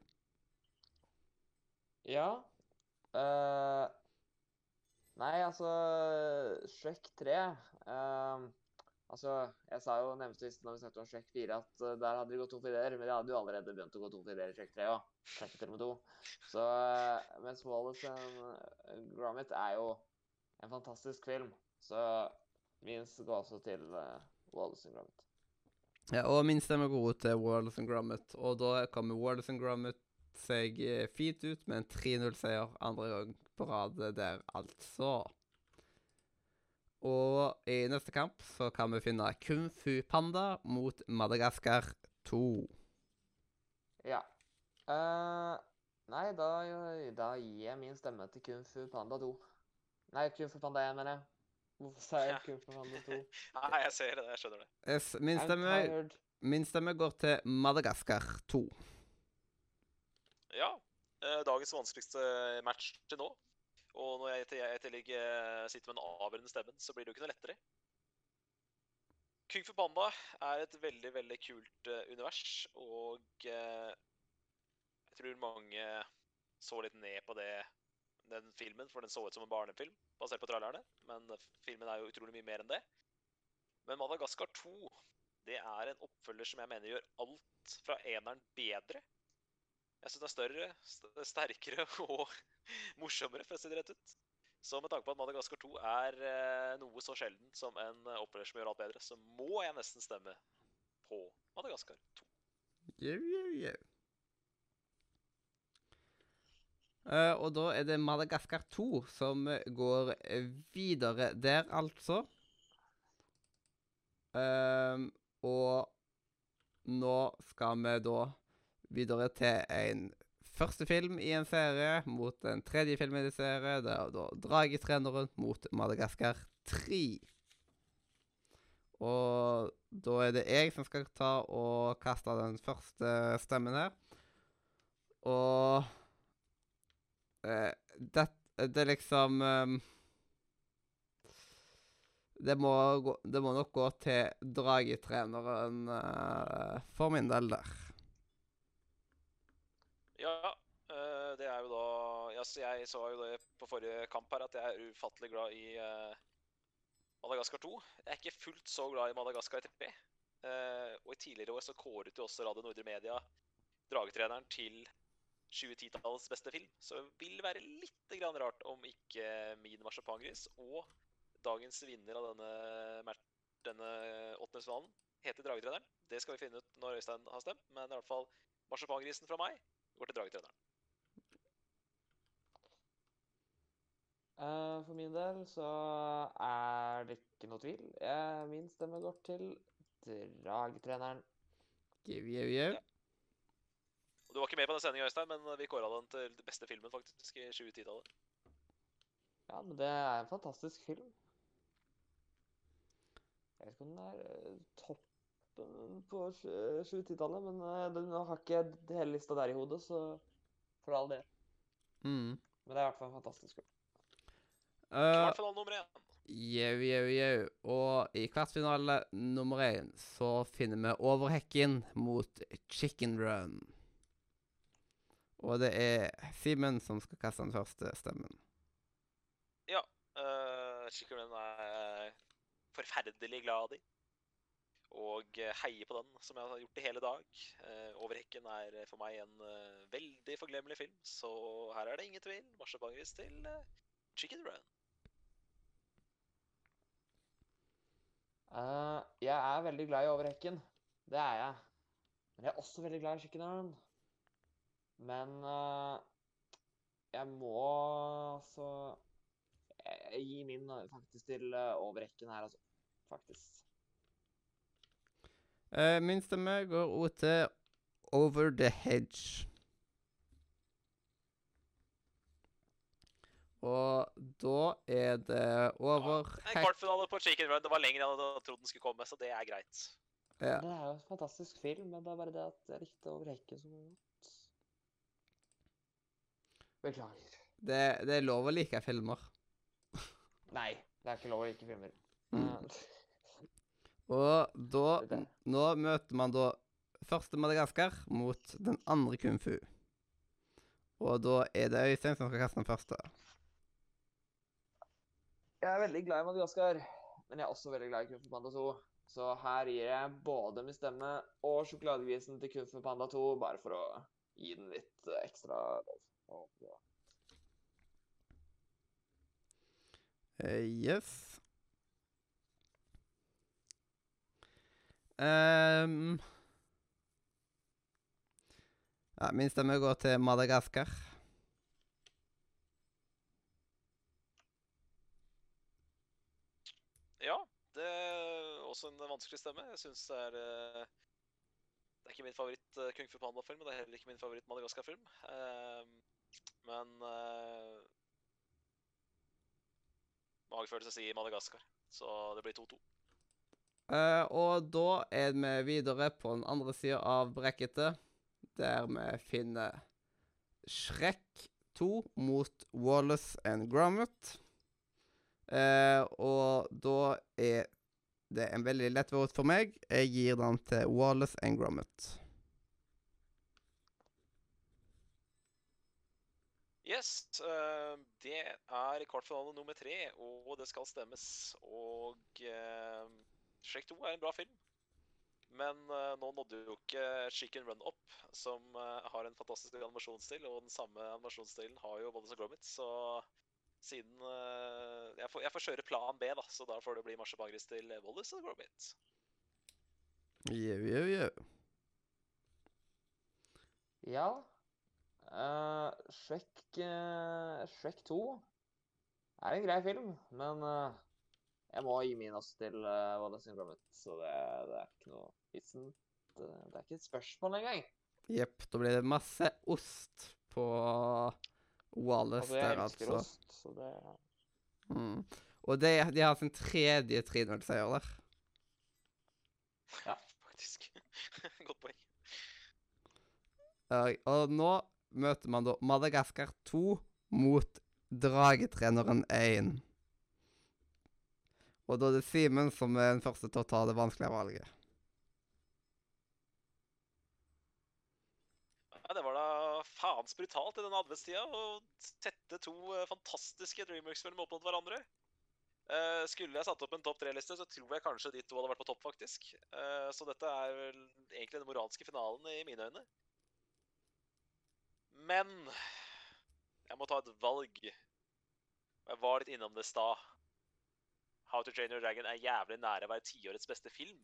Ja. eh, nei, altså Shrek 3 eh, Altså, jeg sa jo nevnte sist når vi snakket om Shrek 4 at uh, der hadde de gått to for ideer, men de hadde jo allerede begynt å gå to for ideer i Shrek 3 òg. Shrek til og med to. Så uh, mens Wallace and Gromit er jo en fantastisk film, så min går også til uh, Wallace and Gromit. Ja, og min stemme går ut til Wallace and Gromit. Og da kommer Wallace and Gromit seg eh, fint ut med en 3-0-seier andre gang på rad der, altså. Og i neste kamp så kan vi finne Kung Fu Panda mot Madagaskar 2. Ja. Uh, nei, da, da gir jeg min stemme til Kung Fu Panda 2. Nei, Kung Fu Panda 1, mener jeg. Hvorfor sa jeg Ja. Kung Fu Panda 2? Nei, jeg ser det, jeg skjønner det. Yes, min, stemme, min stemme går til Madagaskar 2. Ja, eh, dagens vanskeligste match til nå. Og når jeg, i tillegg eh, sitter med den avgjørende stemmen, så blir det jo ikke noe lettere. Kung Fu Panda er et veldig, veldig kult eh, univers, og eh, jeg tror mange så litt ned på det, den filmen, for den så ut som en barnefilm, basert på trailerne. Men filmen er jo utrolig mye mer enn det. Men Madagaskar 2, det er en oppfølger som jeg mener gjør alt fra eneren bedre. Jeg syns det er større, st sterkere og morsommere, for å si det rett ut. Så med tanke på at Madagaskar 2 er eh, noe så sjeldent som en oppfølger som gjør alt bedre, så må jeg nesten stemme på Madagaskar 2. Jau, jau, jau. Uh, og da er det Madagaskar 2 som går videre der, altså. Uh, og nå skal vi da videre til en første film i en serie mot en tredje film i en serie. Det er da Dragetreneren mot Madagaskar 3. Og da er det jeg som skal ta og kaste den første stemmen her. Og eh, det, det liksom eh, det, må gå, det må nok gå til dragetreneren eh, for min del der. Ja, eh, det er jo da altså så Jeg sa jo det på forrige kamp her, at jeg er ufattelig glad i eh, Madagaskar 2. Jeg er ikke fullt så glad i Madagaskar 3. Eh, og i tidligere år så kåret jo også Radio Nordre Media Dragetreneren til 2010-tallets beste film. Så det vil være litt rart om ikke min marsipangris og dagens vinner av denne, denne åttendedelsfinalen heter Dragetreneren. Det skal vi finne ut når Øystein har stemt, men i hvert fall marsipangrisen fra meg går til Dragetreneren. Uh, for min del så er det ikke noe tvil. Jeg, min stemme går til Dragetreneren. Give, give, give. Og Du var ikke med på den sendinga, Øystein, men vi kåra den til den beste filmen faktisk i 2010-tallet. Ja, men det er en fantastisk film. Jeg vet ikke om den er eh, toppen på 70-tallet, men jeg har ikke hele lista der i hodet, så for all del. Mm. Men det er i hvert fall en fantastisk film. Uh, Kvartfinale nummer én. Jau, jau, jau. Og i kvartfinale nummer én så finner vi Overhekken mot Chicken Run. Og det er Simen som skal kaste den første stemmen. Ja. Uh, Chicken Run er jeg forferdelig glad i. Og heie heier på den, som jeg har gjort i hele dag. Uh, Overhekken er for meg en eh, veldig forglemmelig film, så her er det ingen tvil. Marsipangris til eh, Chicken Run. Uh, jeg er veldig glad i Overhekken. Det er jeg. Men jeg er også veldig glad i Chicken Run. Men uh, jeg må altså jeg min eh, faktisk til Overhekken her, altså. Faktisk. Eh, min stemme går òg til Over the Hedge. Og da er det over En kvartfinale på Chicken Run. Det var lenger enn jeg hadde trodd den skulle komme, så det er greit. Ja. Det er jo en fantastisk film, men det er bare det at jeg likte Overhekken så godt. Beklager. Det, det er lov å like filmer. Nei, det er ikke lov å like filmer. Mm. Og da Nå møter man da første Madagaskar mot den andre kung fu. Og da er det Øystein som skal kaste den første. Jeg er veldig glad i Madagaskar, men jeg er også veldig glad i Kung Fu Panda 2. Så her gir jeg både min stemme og sjokoladegrisen til Kung Fu Panda 2, bare for å gi den litt eh, ekstra lov. Eh, yes. Ehm. ja, min stemme går til Madagaskar. Ja, det er også en vanskelig stemme. Jeg syns det er eh, Det er ikke min favoritt eh, Kung Fu Panda-film, og det er heller ikke min favoritt Madagaskar-film. Ehm, men uh, Magefølelse sier Madagaskar, så det blir 2-2. Eh, og da er vi videre på den andre sida av brekketet, der vi finner Shrek 2 mot Wallace and Gromit. Uh, og da er det en veldig lett vote for meg. Jeg gir den til Wallace and Gromit. Yes, Uh, det er kvartfinale nummer tre, og det skal stemmes. Og uh, Shrek 2 er en bra film. Men uh, nå nådde jo ikke Chicken Run opp, som uh, har en fantastisk animasjonsstil. Og den samme animasjonsstilen har jo Wallace og Gromit, så Siden uh, jeg, får, jeg får kjøre plan B, da, så da får det bli marsipangris til Wallace og Gromit. Jau, jau, jau. Ja. uh, Shrek, Shrek 2 er en grei film, men eh, jeg må gi min også til uh, Wallace and Gromit, så det, det er ikke noe vitsen. Det, det er ikke et spørsmål engang. Jepp. Da blir det masse ost på Wallace Altså, jeg der, elsker altså. ost, så det Mm. Og de, de har sin tredje 3-0-seier der. Ja. Faktisk. Godt poeng. Eh, og nå møter man da Madagaskar 2 mot Dragetreneren 1. Og da er det Simen som er den første til å ta det vanskelige valget. Ja, det var da faens brutalt i denne adventstida å sette to eh, fantastiske Dreamworks-filmer opp mot hverandre. Uh, skulle jeg satt opp en topp tre-liste, så tror jeg kanskje de to hadde vært på topp, faktisk. Uh, så dette er vel egentlig den moralske finalen i mine øyne. Men jeg må ta et valg. Jeg var litt innom det i stad. How to Train Your Dragon er jævlig nære å være tiårets beste film.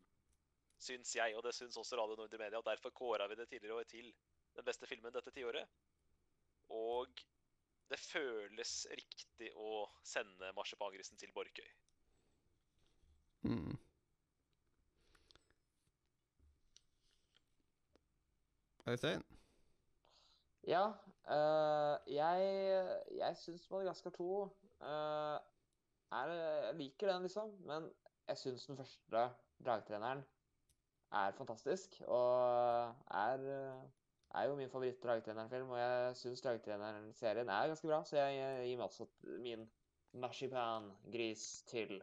Syns jeg, og det syns også Radio Nordre Media. Og derfor kåra vi det tidligere år til den beste filmen dette tiåret. Og det føles riktig å sende marsipangrisen til Borkøy. Mm. Øystein? Ja. eh, jeg jeg syns Madagaskar 2 eh, er Jeg liker den, liksom. Men jeg syns den første dragtreneren er fantastisk. Og er, er jo min favoritt-dragtrenerfilm. Og jeg syns dragtreneren-serien er ganske bra, så jeg gir meg også min marsipan-gris til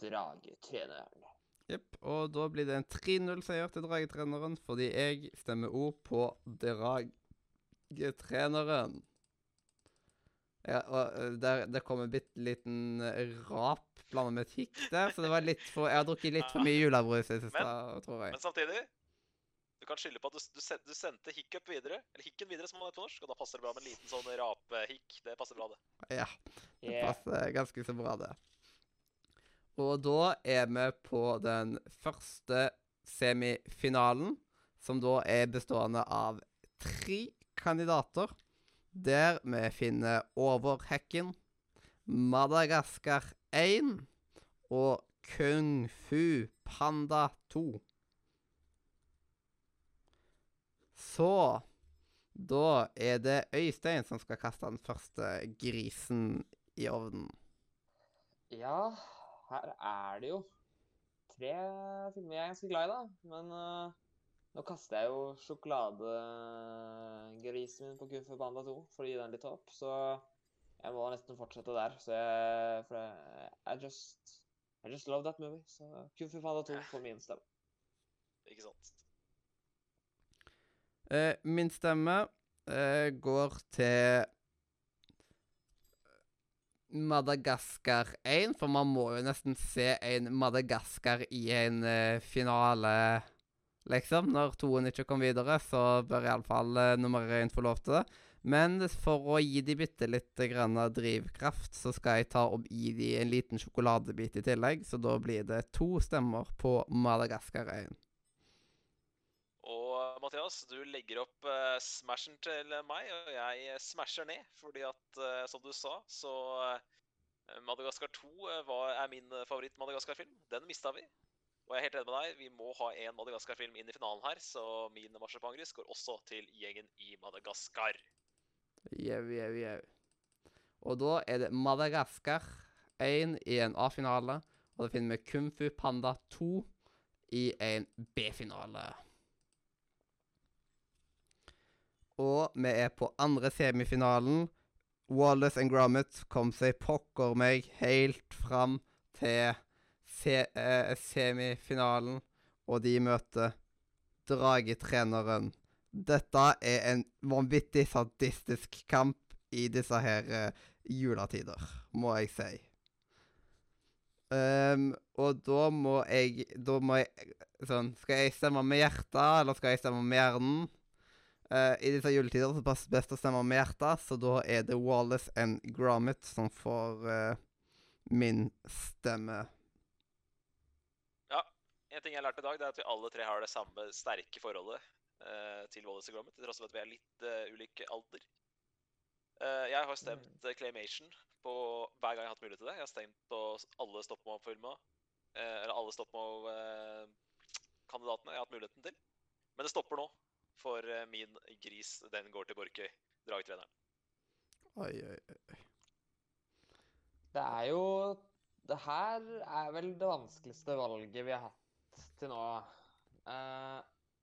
dragetreneren. Jepp. Og da blir det en 3-0-seier til Dragetreneren, fordi jeg stemmer ord på Dragetreneren. Ja, og der, der, det kom en bitte liten eh, rap blanda med et hikk der, så det var litt for Jeg har drukket litt for mye julebrus i det siste, tror jeg. Men samtidig du kan skylde på at du, du, sen- du sendte hiccup videre, eller hikken videre, som man heter på norsk, og da passer det bra med en liten sånn rapehikk. Det passer bra, det. Ja. Det Yeah. passer ganske så bra, det. Og da er vi på den første semifinalen, som da er bestående av tre kandidater. Der vi finner Overhekken, Madagaskar 1 og Kung Fu Panda 2. Så da er det Øystein som skal kaste den første grisen i ovnen. Ja, her er det jo tre filmer jeg er ganske glad i, da. Men eh, nå kaster jeg jo sjokoladegrisen min på Kung Fu Panda 2 for å gi den litt håp. Så jeg må nesten fortsette der. Så jeg For jeg, I just I just love that movie. Så Kung Fu Panda 2 får min stemme. Ikke sant? Eh, min stemme eh, går til Madagaskar 1, for man må jo nesten se en Madagaskar i en eh, finale, liksom. Når toen ikke kom videre, så bør iallfall uh, nummer én få lov til det. Men for å gi de bitte litt grann drivkraft, så skal jeg ta og gi de en liten sjokoladebit i tillegg. Så da blir det to stemmer på Madagaskar-øyen. Og Mathias, du legger opp uh, smashen til meg, og jeg eh, smasher ned. Fordi at, uh, som du sa, så uh, Madagaskar 2 eh, var, er min favoritt-Madagaskar-film. Den mista vi. Og jeg er helt enig med deg, vi må ha en Madagaskar-film inn i finalen her, så min marsipangris går også til gjengen i Madagaskar. Jau, jau, jau. Og da er det Madagaskar 1 i en A-finale, og da finner vi Kung Fu Panda 2 i en B-finale. Og vi er på andre semifinalen. Wallace and Gromit kom seg pokker meg helt fram til se eh, semifinalen, og de møter Dragetreneren. Dette er en vanvittig sadistisk kamp i disse her eh, juletider, må jeg si. Um, og da må jeg Da må jeg Sånn Skal jeg stemme med hjertet, eller skal jeg stemme med hjernen? Uh, I disse juletider så passer det best å stemme med hjertet, så da er det Wallace and Gromit som får uh, min stemme. En ting jeg har lært i dag, det er at vi alle tre har det samme sterke forholdet uh, til Wallis og Gromit, til tross for at vi er litt uh, ulik alder. Uh, jeg har stemt eh, Claymation på hver gang jeg har hatt mulighet til det. Jeg har stemt på alle stopp Mob-filma, eh, eller alle stopp Mob-kandidatene jeg har hatt muligheten til. Men det stopper nå, for eh, min gris, den går til Borkøy, dragtreneren. Oi, oi, oi. Det er jo Det her er vel det vanskeligste valget vi har hatt til nå. Eh,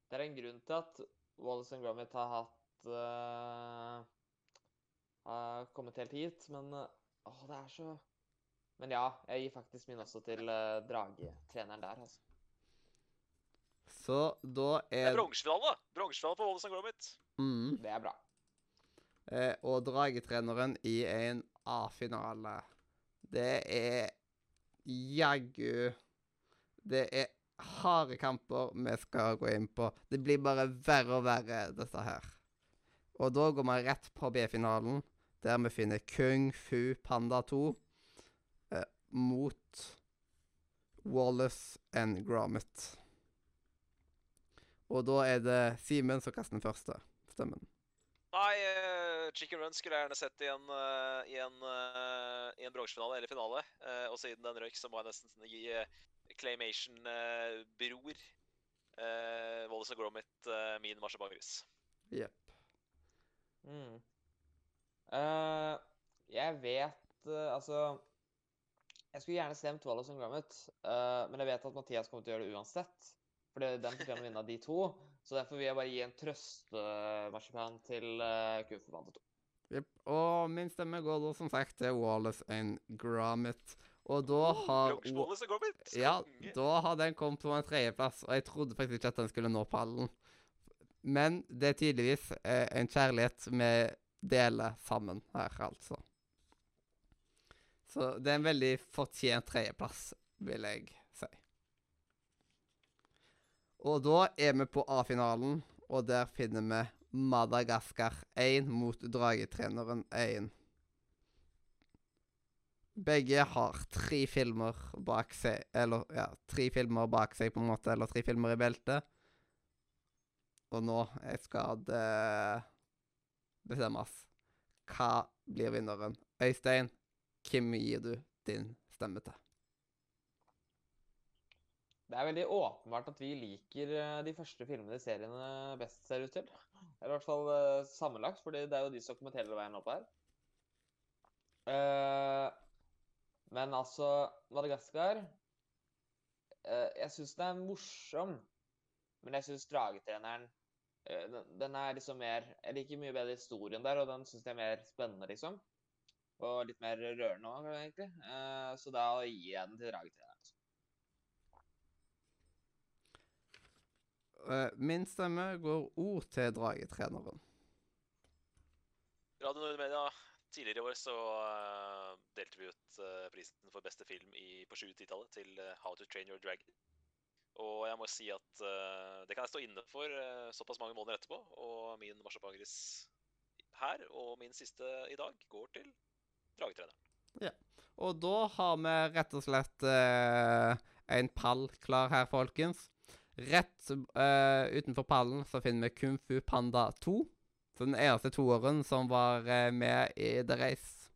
det er en grunn til at Wallace and Gromit har hatt eh, Har kommet helt hit, men Å, Åh, det er så Men ja, jeg gir faktisk min også til uh, dragetreneren der, altså. Så da er Det er bronsefinale! Bronsefinale på Wallace Gromit. mm, Det er bra. eh, Og dragetreneren i en A-finale. Det er jaggu Det er harde kamper vi skal gå inn på. Det blir bare verre og verre, dette her. Og da går vi rett på B-finalen, der vi finner Kung Fu Panda 2 eh, mot Wallace and Gromit. Og da er det Simen som kaster den første stemmen. Nei, uh, Chicken Run skulle jeg gjerne sett i en, uh, i en, uh, en bronsefinale eller finale. Og siden den røyk, så må jeg nesten gi Claymation-bror uh, Wallace og Gromit uh, min marsjapangris. Jepp. Mm. Uh, jeg vet eh, Altså Jeg skulle gjerne stemt Wallace og Gromit, eh, men jeg vet at Mathias kommer til å gjøre det uansett. For det- den fortjener å vinne av de to. Så derfor vil jeg bare gi en trøstemarsipan til uh, Kung Fu Panda 2. Jepp. Og min stemme går da som sagt til Wallace and Gromit. Og da har Gromit! Ja, da har den kommet på en tredjeplass, og jeg trodde faktisk ikke at den skulle nå pallen. Men det er tydeligvis eh, en kjærlighet vi deler sammen her, altså. Så det er en veldig fortjent tredjeplass, vil jeg si. Og da er vi på A-finalen, og der finner vi Madagaskar 1 mot Dragetreneren 1. Begge har tre filmer bak seg, eller ja, tre filmer bak seg, på en måte, eller tre filmer i beltet. Og nå jeg skal det bestemmes. Hva blir vinneren? Øystein, hvem gir du din stemme til? Det er veldig åpenbart at vi liker eh, de første filmene i seriene best, ser det ut til. Eller i hvert fall eh, sammenlagt, for det er jo de som kommenterer hele veien opp her. Eh, men altså, Madagaskar eh, Jeg syns den er morsom, men jeg syns Dragetreneren eh, den, den er liksom mer Jeg liker mye bedre historien der, og den syns jeg er mer spennende, liksom. Og litt mer rørende òg, egentlig. Eh, så da gir jeg den til Dragetreneren. altså. Eh, min stemme går ord til dragetreneren. Radio Nord Media, tidligere i år så eh, delte vi ut eh, prisen for beste film i, på 2010-tallet til eh, How to Train Your Dragon. Og jeg må si at uh, det kan jeg stå inne for uh, såpass mange måneder etterpå. Og min marsjapangris her og min siste i dag går til dragetreneren. Og da har vi rett og slett uh, en pall klar her, folkens. Rett utenfor pallen så finner vi Kung Fu Panda 2. Så den eneste toeren som var eh, med i The Race.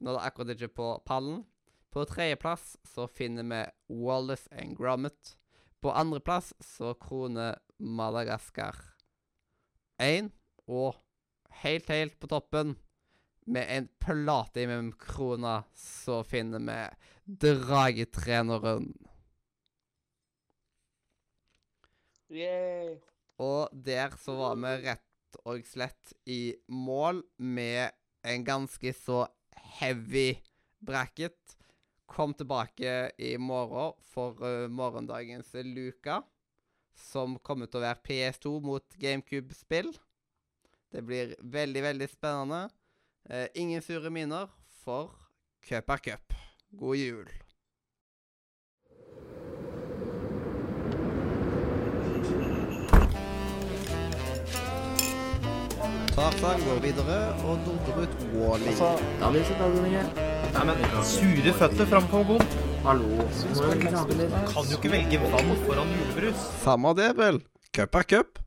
Nå det akkurat ikke på pallen. På tredjeplass så finner vi Wallace and Gromit. På andreplass så kroner Madagaskar 1. Og helt, helt på toppen med en platimum krone, så finner vi Dragetreneren. Yay! Og der så var vi rett og slett i mål med en ganske så heavy bracket. Kom tilbake i morgen for uh, morgendagens luka, som kommer til å være PS2 mot GameCube-spill. Det blir veldig, veldig spennende. Uh, ingen sure miner, for cup er cup. God jul. Tarzan går videre, og Norderud Wally. Nei, men sure føtter framfor god. Hallo. Kan jo ikke velge vann foran julebrus. Samme det, vel. Cup er cup.